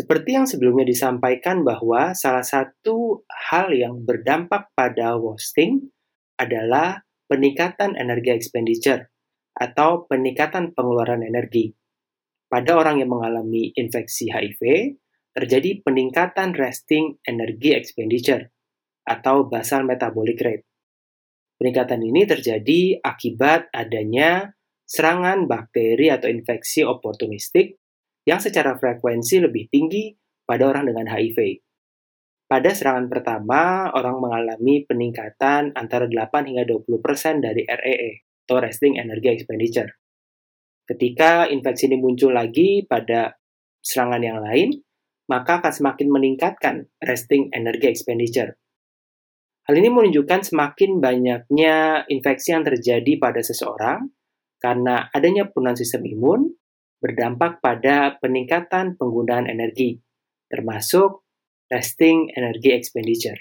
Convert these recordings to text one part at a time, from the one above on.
Seperti yang sebelumnya disampaikan bahwa salah satu hal yang berdampak pada wasting adalah peningkatan energi expenditure atau peningkatan pengeluaran energi. Pada orang yang mengalami infeksi HIV, terjadi peningkatan resting energy expenditure atau basal metabolic rate. Peningkatan ini terjadi akibat adanya serangan bakteri atau infeksi oportunistik yang secara frekuensi lebih tinggi pada orang dengan HIV. Pada serangan pertama, orang mengalami peningkatan antara 8 hingga 20% dari REE atau Resting Energy Expenditure. Ketika infeksi ini muncul lagi pada serangan yang lain, maka akan semakin meningkatkan resting energy expenditure. Hal ini menunjukkan semakin banyaknya infeksi yang terjadi pada seseorang karena adanya penurunan sistem imun berdampak pada peningkatan penggunaan energi, termasuk resting energy expenditure.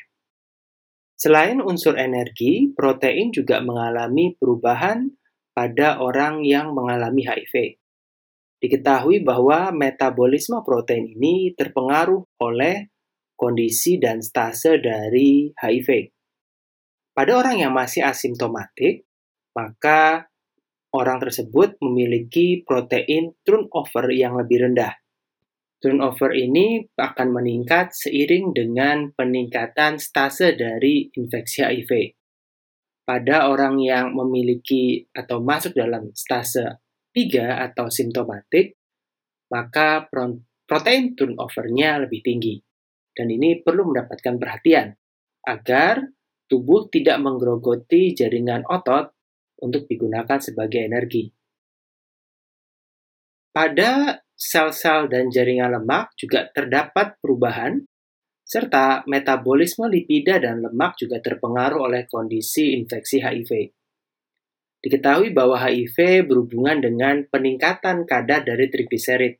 Selain unsur energi, protein juga mengalami perubahan pada orang yang mengalami HIV. Diketahui bahwa metabolisme protein ini terpengaruh oleh kondisi dan stase dari HIV. Pada orang yang masih asimptomatik, maka orang tersebut memiliki protein turnover yang lebih rendah. Turnover ini akan meningkat seiring dengan peningkatan stase dari infeksi HIV. Pada orang yang memiliki atau masuk dalam stase 3 atau simptomatik, maka protein turnover-nya lebih tinggi. Dan ini perlu mendapatkan perhatian agar tubuh tidak menggerogoti jaringan otot untuk digunakan sebagai energi. Pada sel-sel dan jaringan lemak juga terdapat perubahan, serta metabolisme lipida dan lemak juga terpengaruh oleh kondisi infeksi HIV. Diketahui bahwa HIV berhubungan dengan peningkatan kadar dari trigliserid.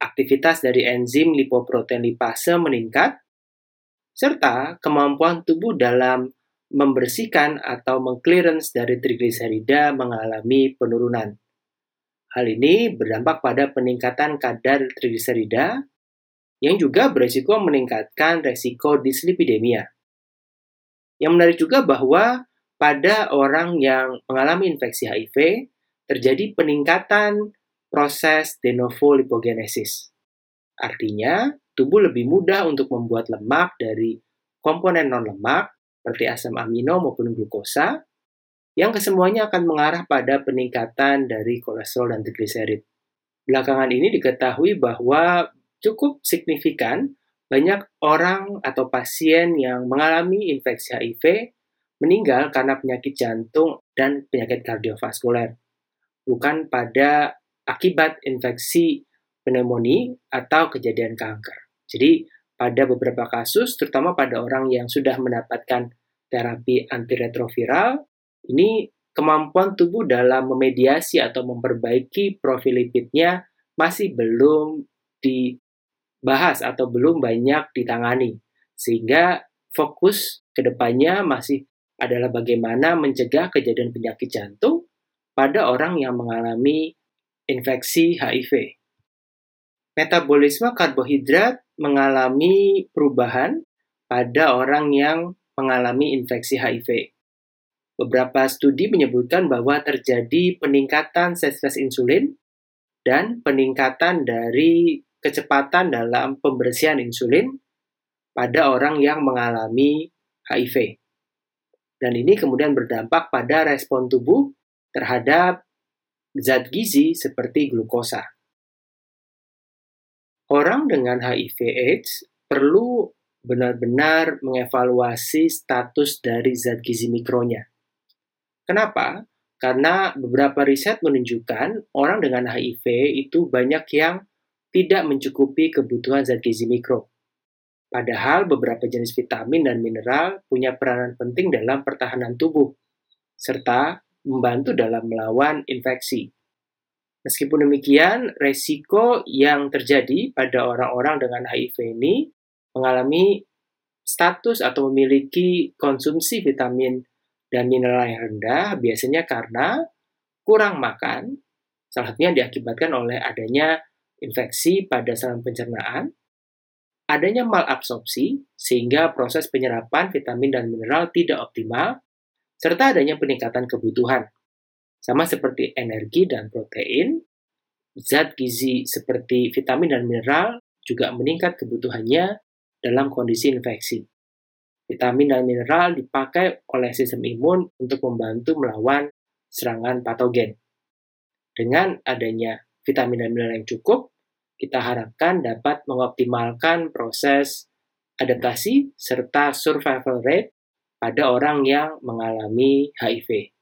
Aktivitas dari enzim lipoprotein lipase meningkat, serta kemampuan tubuh dalam membersihkan atau mengclearance dari trigliserida mengalami penurunan. Hal ini berdampak pada peningkatan kadar trigliserida yang juga beresiko meningkatkan resiko dislipidemia. Yang menarik juga bahwa pada orang yang mengalami infeksi HIV terjadi peningkatan proses de novo lipogenesis. Artinya, tubuh lebih mudah untuk membuat lemak dari komponen non-lemak seperti asam amino maupun glukosa, yang kesemuanya akan mengarah pada peningkatan dari kolesterol dan trigliserid. Belakangan ini diketahui bahwa cukup signifikan banyak orang atau pasien yang mengalami infeksi HIV meninggal karena penyakit jantung dan penyakit kardiovaskuler, bukan pada akibat infeksi pneumonia atau kejadian kanker. Jadi, pada beberapa kasus, terutama pada orang yang sudah mendapatkan terapi antiretroviral, ini kemampuan tubuh dalam memediasi atau memperbaiki profil lipidnya masih belum dibahas atau belum banyak ditangani. Sehingga fokus ke depannya masih adalah bagaimana mencegah kejadian penyakit jantung pada orang yang mengalami infeksi HIV. Metabolisme karbohidrat mengalami perubahan pada orang yang mengalami infeksi HIV. Beberapa studi menyebutkan bahwa terjadi peningkatan stres insulin dan peningkatan dari kecepatan dalam pembersihan insulin pada orang yang mengalami HIV. Dan ini kemudian berdampak pada respon tubuh terhadap zat gizi seperti glukosa. Orang dengan HIV/AIDS perlu benar-benar mengevaluasi status dari zat gizi mikronya. Kenapa? Karena beberapa riset menunjukkan orang dengan HIV itu banyak yang tidak mencukupi kebutuhan zat gizi mikro. Padahal beberapa jenis vitamin dan mineral punya peranan penting dalam pertahanan tubuh, serta membantu dalam melawan infeksi. Meskipun demikian, resiko yang terjadi pada orang-orang dengan HIV ini mengalami status atau memiliki konsumsi vitamin dan mineral yang rendah biasanya karena kurang makan, salah satunya diakibatkan oleh adanya infeksi pada saluran pencernaan, adanya malabsorpsi sehingga proses penyerapan vitamin dan mineral tidak optimal, serta adanya peningkatan kebutuhan. Sama seperti energi dan protein, zat gizi seperti vitamin dan mineral juga meningkat kebutuhannya dalam kondisi infeksi. Vitamin dan mineral dipakai oleh sistem imun untuk membantu melawan serangan patogen. Dengan adanya vitamin dan mineral yang cukup, kita harapkan dapat mengoptimalkan proses adaptasi serta survival rate pada orang yang mengalami HIV.